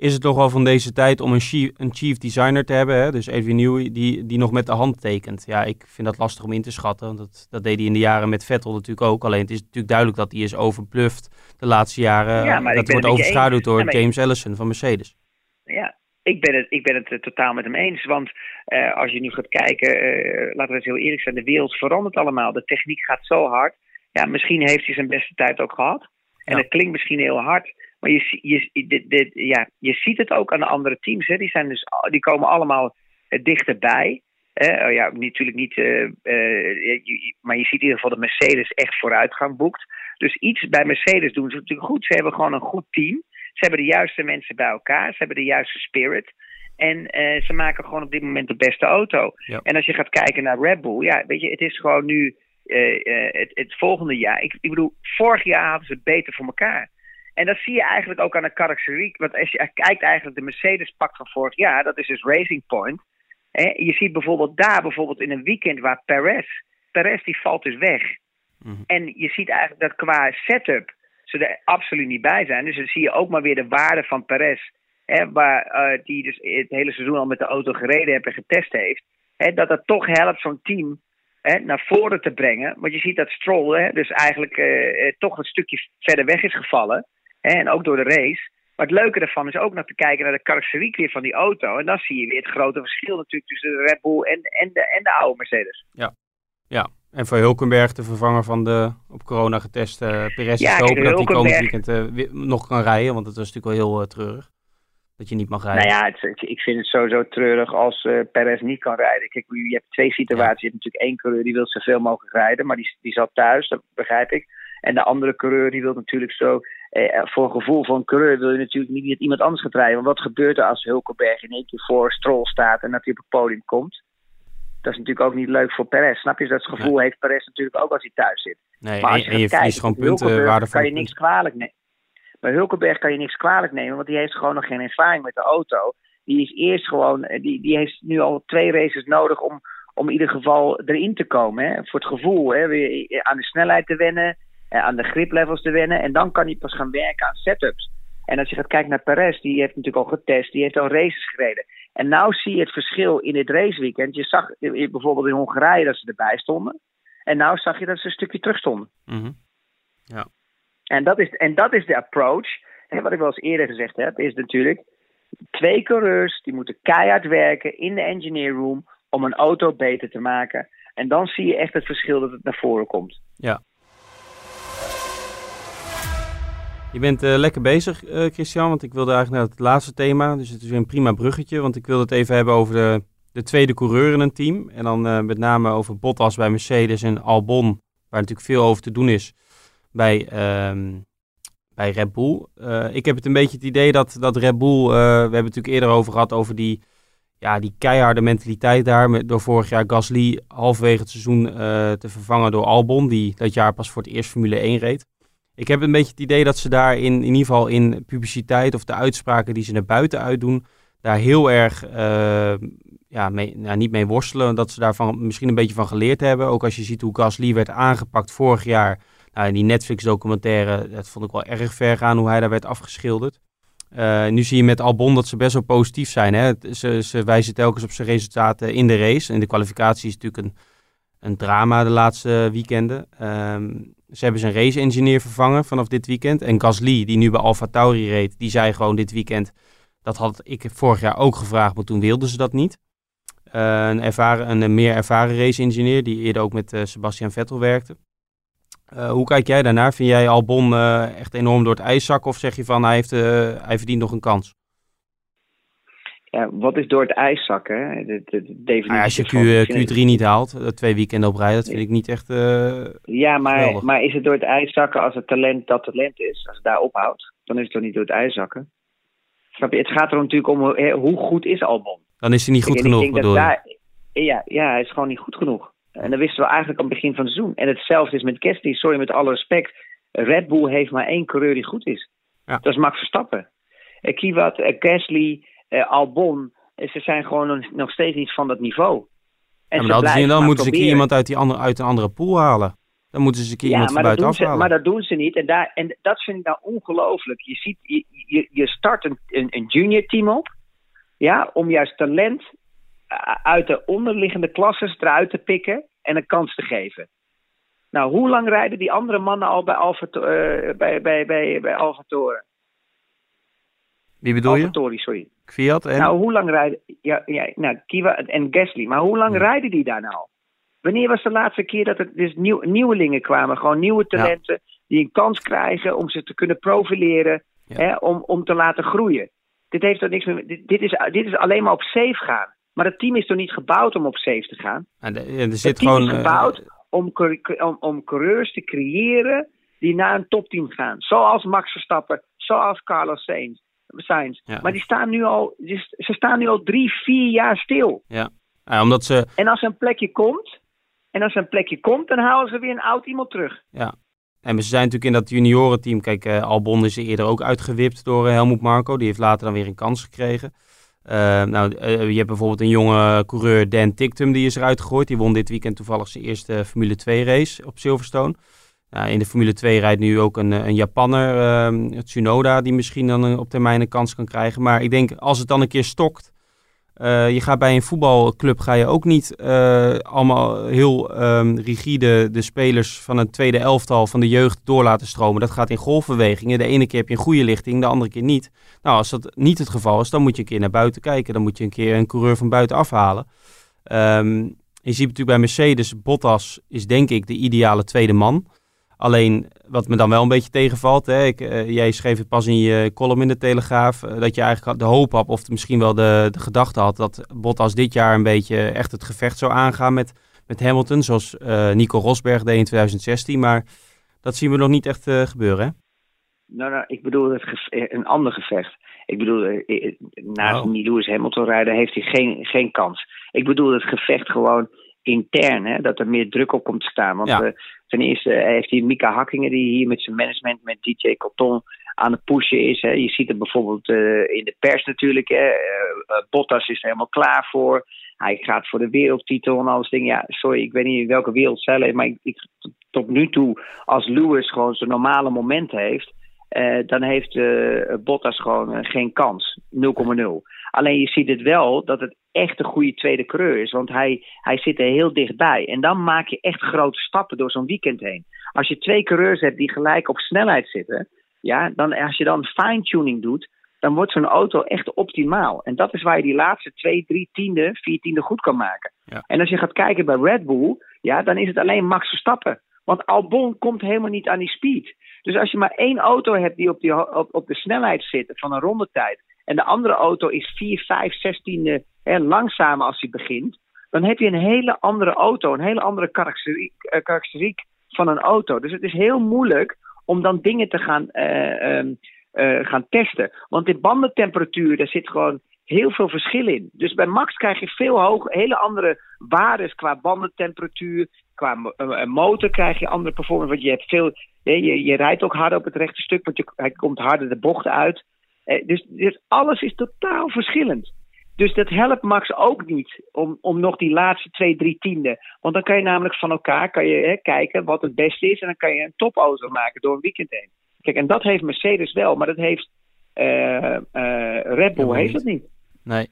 Is het toch wel van deze tijd om een chief, een chief designer te hebben? Hè? Dus Adrian Newey, die, die nog met de hand tekent. Ja, ik vind dat lastig om in te schatten. Want dat, dat deed hij in de jaren met Vettel natuurlijk ook. Alleen het is natuurlijk duidelijk dat hij is overbluft de laatste jaren. Ja, maar dat wordt overschaduwd door Ja, James Allison van Mercedes. Ja, ik ben het, ik ben het uh, totaal met hem eens. Want uh, als je nu gaat kijken, uh, laten we eens heel eerlijk zijn, de wereld verandert allemaal. De techniek gaat zo hard. Ja, misschien heeft hij zijn beste tijd ook gehad. En Ja. dat klinkt misschien heel hard. Maar je, je, dit, dit, ja, je ziet het ook aan de andere teams. Hè. Die, zijn dus, die komen allemaal uh, dichterbij. Uh, oh ja, natuurlijk niet. Uh, je, maar je ziet in ieder geval dat Mercedes echt vooruitgang boekt. Dus iets bij Mercedes doen ze natuurlijk goed. Ze hebben gewoon een goed team. Ze hebben de juiste mensen bij elkaar. Ze hebben de juiste spirit. En uh, ze maken gewoon op dit moment de beste auto. Ja. En als je gaat kijken naar Red Bull, ja, weet je, het is gewoon nu uh, uh, het, het, volgende jaar. Ik, ik, bedoel, vorig jaar hadden ze het beter voor elkaar. En dat zie je eigenlijk ook aan de karakteriek. Want als je kijkt eigenlijk de Mercedes pak van vorig jaar, dat is dus Racing Point. Hè? Je ziet bijvoorbeeld daar, bijvoorbeeld in een weekend waar Perez, Perez die valt dus weg. Mm -hmm. En je ziet eigenlijk dat qua setup ze er absoluut niet bij zijn. Dus dan zie je ook maar weer de waarde van Perez. Hè, waar uh, die dus het hele seizoen al met de auto gereden heeft en getest heeft. Hè, dat dat toch helpt zo'n team hè, naar voren te brengen. Want je ziet dat Stroll hè, dus eigenlijk uh, toch een stukje verder weg is gevallen. En ook door de race. Maar het leuke daarvan is ook nog te kijken naar de karosseriek weer van die auto. En dan zie je weer het grote verschil natuurlijk tussen de Red Bull en, en, de, en de oude Mercedes. Ja, ja. En voor Hulkenberg, de vervanger van de op corona geteste uh, Perez, ja, is hopen dat hij komend weekend uh, nog kan rijden. Want dat was natuurlijk wel heel uh, treurig. Dat je niet mag rijden. Nou ja, het, ik vind het sowieso treurig als uh, Perez niet kan rijden. Kijk, je hebt twee situaties. Je hebt natuurlijk één coureur die wil zoveel mogelijk rijden. Maar die, die zat thuis, dat begrijp ik. En de andere coureur die wil natuurlijk zo... Eh, voor een gevoel van coureur wil je natuurlijk niet dat iemand anders gaat rijden. Want wat gebeurt er als Hulkenberg in één keer voor Stroll staat en dat hij op het podium komt? Dat is natuurlijk ook niet leuk voor Perez. Snap je? Dat gevoel heeft Perez natuurlijk ook als hij thuis zit. Nee, maar als je en je verliest gewoon punten waarde kan je niks kwalijk nemen. Bij Hulkenberg kan je niks kwalijk nemen, want die heeft gewoon nog geen ervaring met de auto. Die is eerst gewoon, die, die heeft nu al twee races nodig om, om in ieder geval erin te komen. Hè? Voor het gevoel, hè? weer aan de snelheid te wennen, aan de griplevels te wennen. En dan kan hij pas gaan werken aan setups. En als je gaat kijken naar Perez, die heeft natuurlijk al getest, die heeft al races gereden. En nou zie je het verschil in dit raceweekend. Je zag bijvoorbeeld in Hongarije dat ze erbij stonden. En nou zag je dat ze een stukje terug stonden. Mm -hmm. Ja. En dat, is, en dat is de approach. En wat ik wel eens eerder gezegd heb, is natuurlijk... twee coureurs die moeten keihard werken in de engineer room... om een auto beter te maken. En dan zie je echt het verschil dat het naar voren komt. Ja. Je bent uh, lekker bezig, uh, Christian, want ik wilde eigenlijk naar het laatste thema. Dus het is weer een prima bruggetje, want ik wilde het even hebben over de, de tweede coureur in een team. En dan uh, met name over Bottas bij Mercedes en Albon, waar natuurlijk veel over te doen is bij, bij Red Bull. ik heb het een beetje het idee dat, dat Red Bull, we hebben het natuurlijk eerder over gehad, over die, ja, die keiharde mentaliteit daar. Met, door vorig jaar Gasly halverwege het seizoen te vervangen door Albon, die dat jaar pas voor het eerst Formule 1 reed. Ik heb een beetje het idee dat ze daar in, in ieder geval in publiciteit of de uitspraken die ze naar buiten uitdoen, daar heel erg uh, ja, mee, nou, niet mee worstelen. Dat ze daarvan misschien een beetje van geleerd hebben. Ook als je ziet hoe Gasly werd aangepakt vorig jaar. Nou, in die Netflix-documentaire, dat vond ik wel erg ver gaan hoe hij daar werd afgeschilderd. Uh, nu zie je met Albon dat ze best wel positief zijn. Hè? Ze, ze wijzen telkens op zijn resultaten in de race. In de kwalificatie is natuurlijk een, een drama de laatste weekenden. Um, Ze hebben zijn race-engineer vervangen vanaf dit weekend. En Gasly, die nu bij Alfa Tauri reed, die zei gewoon dit weekend... Dat had ik vorig jaar ook gevraagd, maar toen wilden ze dat niet. Uh, een, ervaren, een meer ervaren race-engineer, die eerder ook met uh, Sebastian Vettel werkte. Hoe kijk jij daarnaar? Vind jij Albon echt enorm door het ijs zakken? Of zeg je van, hij, heeft, hij verdient nog een kans? Ja, wat is door het ijs zakken? De, de, de ah, als je Q, Q3 niet haalt, twee weekenden op rij, dat vind ik niet echt Ja, maar, maar is het door het ijs zakken als het talent dat talent is? Als het daar ophoudt, dan is het toch niet door het ijs zakken? Snap je? Het gaat er natuurlijk om hoe goed is Albon. Dan is hij niet goed ik, genoeg, bedoel daar, ja, ja, hij is gewoon niet goed genoeg. En dat wisten we eigenlijk aan het begin van het seizoen. En hetzelfde is met Gasly. Sorry, met alle respect. Red Bull heeft maar één coureur die goed is. Ja. Dat is Max Verstappen. Kiewat, uh, Gasly, Albon. ze zijn gewoon nog, steeds niet van dat niveau. En ja, maar dan moeten ze iemand uit, die andere, uit een andere pool halen. Dan moeten ze een keer ja, iemand van buitenaf halen. Maar dat doen ze niet. En, daar, en dat vind ik nou ongelooflijk. Je, ziet, je, je, je start een, een, een junior team op. Ja, om juist talent uit de onderliggende klasses eruit te pikken en een kans te geven. Nou, hoe lang rijden die andere mannen al bij Alfa, uh, bij, bij, bij, bij Alfa Wie bedoel je? Alfa sorry. Fiat en? Nou, hoe lang rijden... Ja, ja, nou, Kiva en Gasly. Maar hoe lang rijden die daar nou? Wanneer was de laatste keer dat er dus nieuw, nieuwelingen kwamen? Gewoon nieuwe talenten die een kans krijgen om ze te kunnen profileren, hè, om, om te laten groeien. Dit, heeft er niks meer, dit, dit, is, dit is alleen maar op safe gaan. Maar het team is toch niet gebouwd om op safe te gaan? En er zit het team gewoon, is gebouwd uh, om, om, om coureurs te creëren die naar een topteam gaan. Zoals Max Verstappen, zoals Carlos Sainz. Ja. Maar die staan nu al, ze staan nu al drie, vier jaar stil. Ja. ja, omdat ze... En als er een plekje komt, en als er een plekje komt, dan halen ze weer een oud iemand terug. Ja. En ze zijn natuurlijk in dat juniorenteam. Kijk, uh, Albon is eerder ook uitgewipt door uh, Helmoet Marco. Die heeft later dan weer een kans gekregen. Uh, nou, je hebt bijvoorbeeld een jonge coureur, Dan Tictum, die is eruit gegooid. Die won dit weekend toevallig zijn eerste Formule 2 race op Silverstone. In de Formule 2 rijdt nu ook een, een Japanner, ehm, Tsunoda, die misschien dan op termijn een kans kan krijgen. Maar ik denk, als het dan een keer stokt, uh, je gaat bij een voetbalclub ga je ook niet allemaal heel um, rigide de spelers van een tweede elftal van de jeugd door laten stromen. Dat gaat in golfbewegingen. De ene keer heb je een goede lichting, de andere keer niet. Nou, als dat niet het geval is, dan moet je een keer naar buiten kijken. Dan moet je een keer een coureur van buiten afhalen. Um, je ziet natuurlijk bij Mercedes, Bottas is denk ik de ideale tweede man. Alleen wat me dan wel een beetje tegenvalt, hè, ik, uh, jij schreef het pas in je column in de Telegraaf, uh, dat je eigenlijk de hoop had, of misschien wel de, de gedachte had, dat Bottas dit jaar een beetje echt het gevecht zou aangaan met, met Hamilton, zoals uh, Nico Rosberg deed in 2016. Maar dat zien we nog niet echt gebeuren, hè? Nou, nou, ik bedoel het een ander gevecht. Ik bedoel, naast oh. Lewis Hamilton rijden heeft hij geen, geen kans. Ik bedoel het gevecht gewoon intern, hè, dat er meer druk op komt te staan. Want ja. Ten eerste heeft hij Mika Hakkingen, die hier met zijn management, met DJ Coton aan het pushen is. Hè. Je ziet het bijvoorbeeld uh, in de pers natuurlijk. Hè. Uh, Bottas is er helemaal klaar voor. Hij gaat voor de wereldtitel en alles dingen. Ja, sorry, ik weet niet in welke wereld zij leeft. Maar ik, ik, tot nu toe, als Lewis gewoon zijn normale moment heeft. Dan heeft Bottas gewoon geen kans. 0,0. Alleen je ziet het wel dat het echt een goede tweede coureur is. Want hij, hij zit er heel dichtbij. En dan maak je echt grote stappen door zo'n weekend heen. Als je twee coureurs hebt die gelijk op snelheid zitten. Ja, dan, als je dan fine-tuning doet, dan wordt zo'n auto echt optimaal. En dat is waar je die laatste twee, drie tiende, vier tiende goed kan maken. Ja. En als je gaat kijken bij Red Bull, ja, dan is het alleen Max Verstappen. Want Albon komt helemaal niet aan die speed. Dus als je maar één auto hebt die op, die, op, op de snelheid zit van een rondetijd. En de andere auto is 4, 5, 16 en langzamer als hij begint, dan heb je een hele andere auto, een hele andere karakteriek, karakteriek van een auto. Dus het is heel moeilijk om dan dingen te gaan, uh, um, uh, gaan testen. Want de bandentemperatuur, daar zit gewoon heel veel verschil in. Dus bij Max krijg je veel hoger, hele andere waarden qua bandentemperatuur. Qua motor krijg je andere performance. Want je hebt veel. Je, je rijdt ook harder op het rechte stuk, want je, hij komt harder de bochten uit. Dus, dus alles is totaal verschillend. Dus dat helpt Max ook niet om, om nog die laatste twee, drie tienden. Want dan kan je namelijk van elkaar kan je, hè, kijken wat het beste is. En dan kan je een topauto maken door een weekend heen. Kijk, en dat heeft Mercedes wel, maar dat heeft uh, uh, Red Bull heeft dat niet. Nee.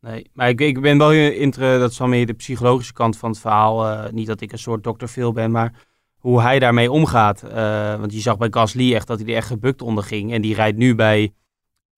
Nee, maar ik, ik ben wel inter, dat is wel meer de psychologische kant van het verhaal. Uh, niet dat ik een soort dokter Phil ben, maar hoe hij daarmee omgaat. Uh, want je zag bij Gasly echt dat hij er echt gebukt onder ging. En die rijdt nu bij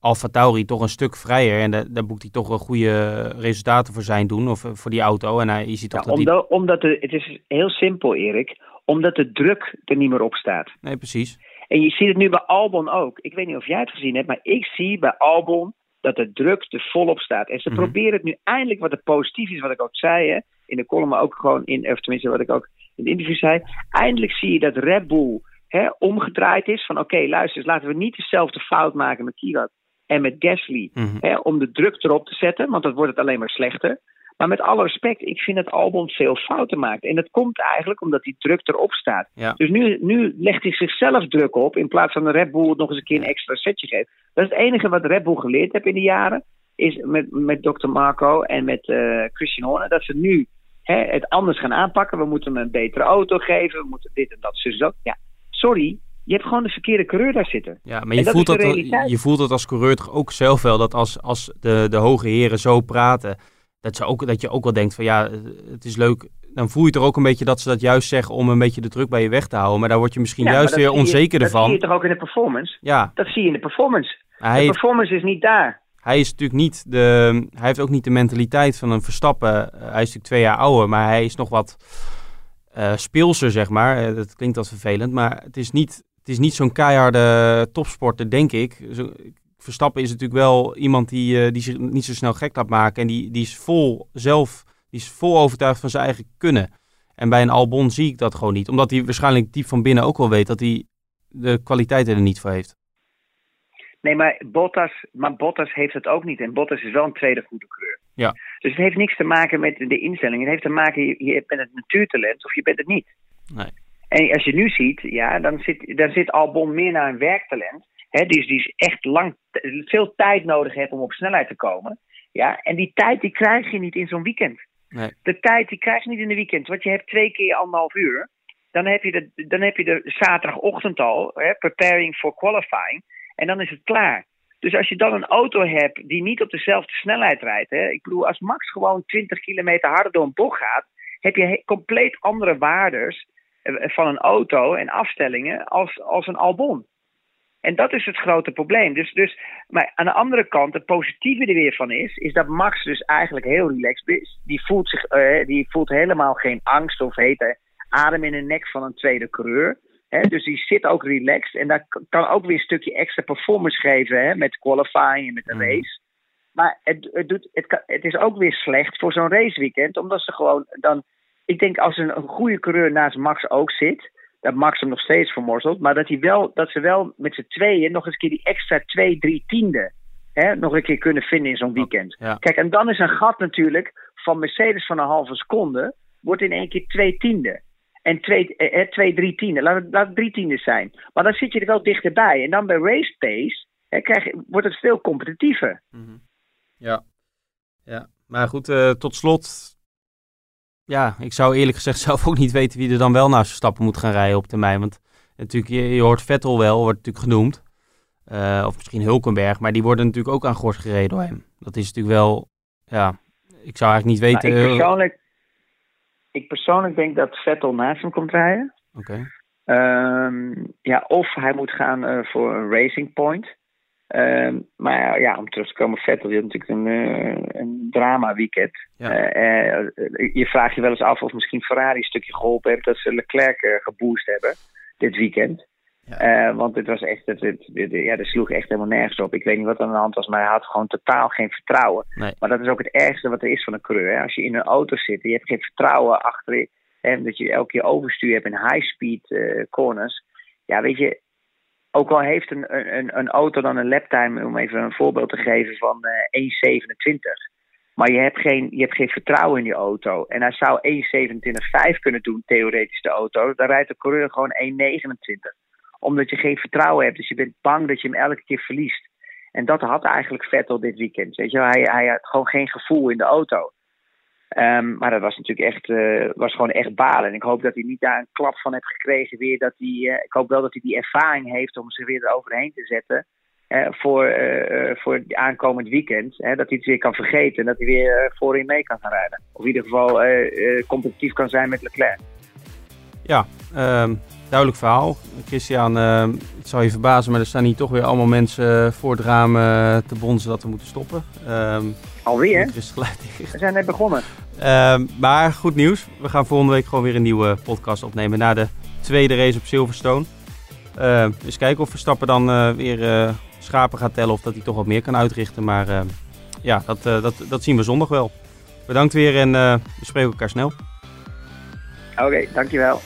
Alfa Tauri toch een stuk vrijer. En daar, boekt hij toch wel goede resultaten voor zijn doen. Of voor die auto. En hij, je ziet toch dat omdat, die... omdat de, het is heel simpel, Erik. Omdat de druk er niet meer op staat. Nee, precies. En je ziet het nu bij Albon ook. Ik weet niet of jij het gezien hebt, maar ik zie bij Albon dat de druk er volop staat. En ze mhm. proberen het nu eindelijk, wat er positief is, wat ik ook zei, hè, in de column, maar ook gewoon in, of tenminste wat ik ook in het interview zei. Eindelijk zie je dat Red Bull hè, omgedraaid is van oké, luister, laten we niet dezelfde fout maken met Kirat en met Gasly mhm. hè, om de druk erop te zetten, want dan wordt het alleen maar slechter. Maar met alle respect, ik vind dat Albon veel fouten maakt. En dat komt eigenlijk omdat die druk erop staat. Dus nu, nu legt hij zichzelf druk op in plaats van de Red Bull nog eens een keer een extra setje geeft. Dat is het enige wat Red Bull geleerd heeft in de jaren. Is met, met Dr. Marco en met uh, Christian Horner. Dat ze nu hè, het anders gaan aanpakken. We moeten hem een betere auto geven. We moeten dit en dat. zo. Ja, sorry. Je hebt gewoon de verkeerde coureur daar zitten. Ja, maar je, voelt dat, je voelt het als coureur toch ook zelf wel. Dat als, als de, de hoge heren zo praten dat, ze ook, dat je ook wel denkt van ja, het is leuk. Dan voel je toch ook een beetje dat ze dat juist zeggen om een beetje de druk bij je weg te houden. Maar daar word je misschien juist weer onzeker van. Dat zie je toch ook in de performance? Ja. Dat zie je in de performance. Hij, de performance is niet daar. Hij is natuurlijk niet de. Hij heeft ook niet de mentaliteit van een Verstappen. Hij is natuurlijk twee jaar ouder, maar hij is nog wat uh, speelser, zeg maar. Eh, dat klinkt wat vervelend, maar het is niet, het is niet zo'n keiharde topsporter, denk ik. Verstappen is natuurlijk wel iemand die, die zich niet zo snel gek laat maken. En die, die is vol zelf, die is vol overtuigd van zijn eigen kunnen. En bij een Albon zie ik dat gewoon niet. Omdat hij waarschijnlijk diep van binnen ook wel weet dat hij de kwaliteiten er niet voor heeft. Nee, maar Bottas, maar Bottas heeft het ook niet. En Bottas is wel een tweede goede kleur. Ja. Dus het heeft niks te maken met de instelling. Het heeft te maken, je, je bent het natuurtalent of je bent het niet. Nee. En als je nu ziet, ja, dan zit, dan zit Albon meer naar een werktalent. Hè, dus die is echt lang, veel tijd nodig heeft om op snelheid te komen. Ja, en die tijd die krijg je niet in zo'n weekend. Nee. De tijd die krijg je niet in de weekend. Want je hebt twee keer anderhalf uur. Dan heb je de, dan heb je de zaterdagochtend al, hè, preparing for qualifying. En dan is het klaar. Dus als je dan een auto hebt die niet op dezelfde snelheid rijdt. Hè, ik bedoel, als Max gewoon 20 kilometer harder door een bocht gaat. heb je compleet andere waardes eh, van een auto en afstellingen als, als een Albon. En dat is het grote probleem. Dus, dus, maar aan de andere kant, het positieve er weer van is, is dat Max dus eigenlijk heel relaxed is. Die voelt, zich, uh, die voelt helemaal geen angst of hete adem in de nek van een tweede coureur. Dus die zit ook relaxed. En dat kan ook weer een stukje extra performance geven hè? met qualifying en met de mhm. race. Maar het, het, doet, het, kan, het is ook weer slecht voor zo'n raceweekend, omdat ze gewoon dan. Ik denk als een, een goede coureur naast Max ook zit dat Max hem nog steeds vermorzelt. Maar dat, hij wel, dat ze wel met z'n tweeën nog eens een keer die extra twee, drie tiende hè, nog een keer kunnen vinden in zo'n weekend. Kijk, en dan is een gat natuurlijk van Mercedes van een halve seconde, wordt in één keer twee tiende. En twee, eh, twee drie tienden. Laat het, laat het drie tienden zijn. Maar dan zit je er wel dichterbij. En dan bij race pace hè, krijg wordt het veel competitiever. Mhm. Ja. ja. Maar goed, uh, tot slot ja, ik zou eerlijk gezegd zelf ook niet weten wie er dan wel naast Verstappen moet gaan rijden op termijn. Want natuurlijk, je, je hoort Vettel wel, wordt natuurlijk genoemd. Uh, of misschien Hulkenberg, maar die worden natuurlijk ook aan gort gereden door hem. Dat is natuurlijk wel, ja, ik zou eigenlijk niet weten... Nou, ik, persoonlijk, ik persoonlijk denk dat Vettel naast hem komt rijden. Oké. Ehm, ja, of hij moet gaan uh, voor een Racing Point. Ehm, maar ja, om terug te komen, Vettel heeft natuurlijk een, uh, een drama weekend. Eh, eh, je vraagt je wel eens af of misschien Ferrari een stukje geholpen heeft dat ze Leclerc geboost hebben dit weekend. Want het was echt, het, het, ja, dat sloeg echt helemaal nergens op. Ik weet niet wat aan de hand was, maar hij had gewoon totaal geen vertrouwen. Maar dat is ook het ergste wat er is van een coureur. Hè. Als je in een auto zit en je hebt geen vertrouwen achter en dat je elke keer overstuur hebt in high-speed corners. Ja, weet je, ook al heeft een, een, een auto dan een laptime, om even een voorbeeld te geven, van uh, eh, 1,27. Maar je hebt, geen, je hebt geen vertrouwen in die auto. En hij zou 1,27,5 kunnen doen, theoretisch de auto. Dan rijdt de coureur gewoon 1,29. Omdat je geen vertrouwen hebt. Dus je bent bang dat je hem elke keer verliest. En dat had eigenlijk Vettel dit weekend. Weet je, hij, hij had gewoon geen gevoel in de auto. Um, maar dat was natuurlijk echt, uh, was gewoon echt balen. En ik hoop dat hij niet daar een klap van heeft gekregen weer. Dat hij, uh, ik hoop wel dat hij die ervaring heeft om zich weer eroverheen te zetten. Uh, voor, voor het aankomend weekend. dat hij het weer kan vergeten en dat hij weer voorin mee kan gaan rijden. Of in ieder geval competitief kan zijn met Leclerc. ja, ehm, duidelijk verhaal. Christian, ehm, het zal je verbazen, maar er staan hier toch weer allemaal mensen voor het raam eh, te bonzen dat we moeten stoppen. Ehm, Alweer? er We zijn net begonnen. Ehm, maar goed nieuws. We gaan volgende week gewoon weer een nieuwe podcast opnemen na de tweede race op Silverstone. Ehm eens kijken of Verstappen dan eh, weer schapen gaat tellen of dat hij toch wat meer kan uitrichten. Maar ja, dat, dat, dat zien we zondag wel. Bedankt weer en we spreken elkaar snel. Oké, dankjewel.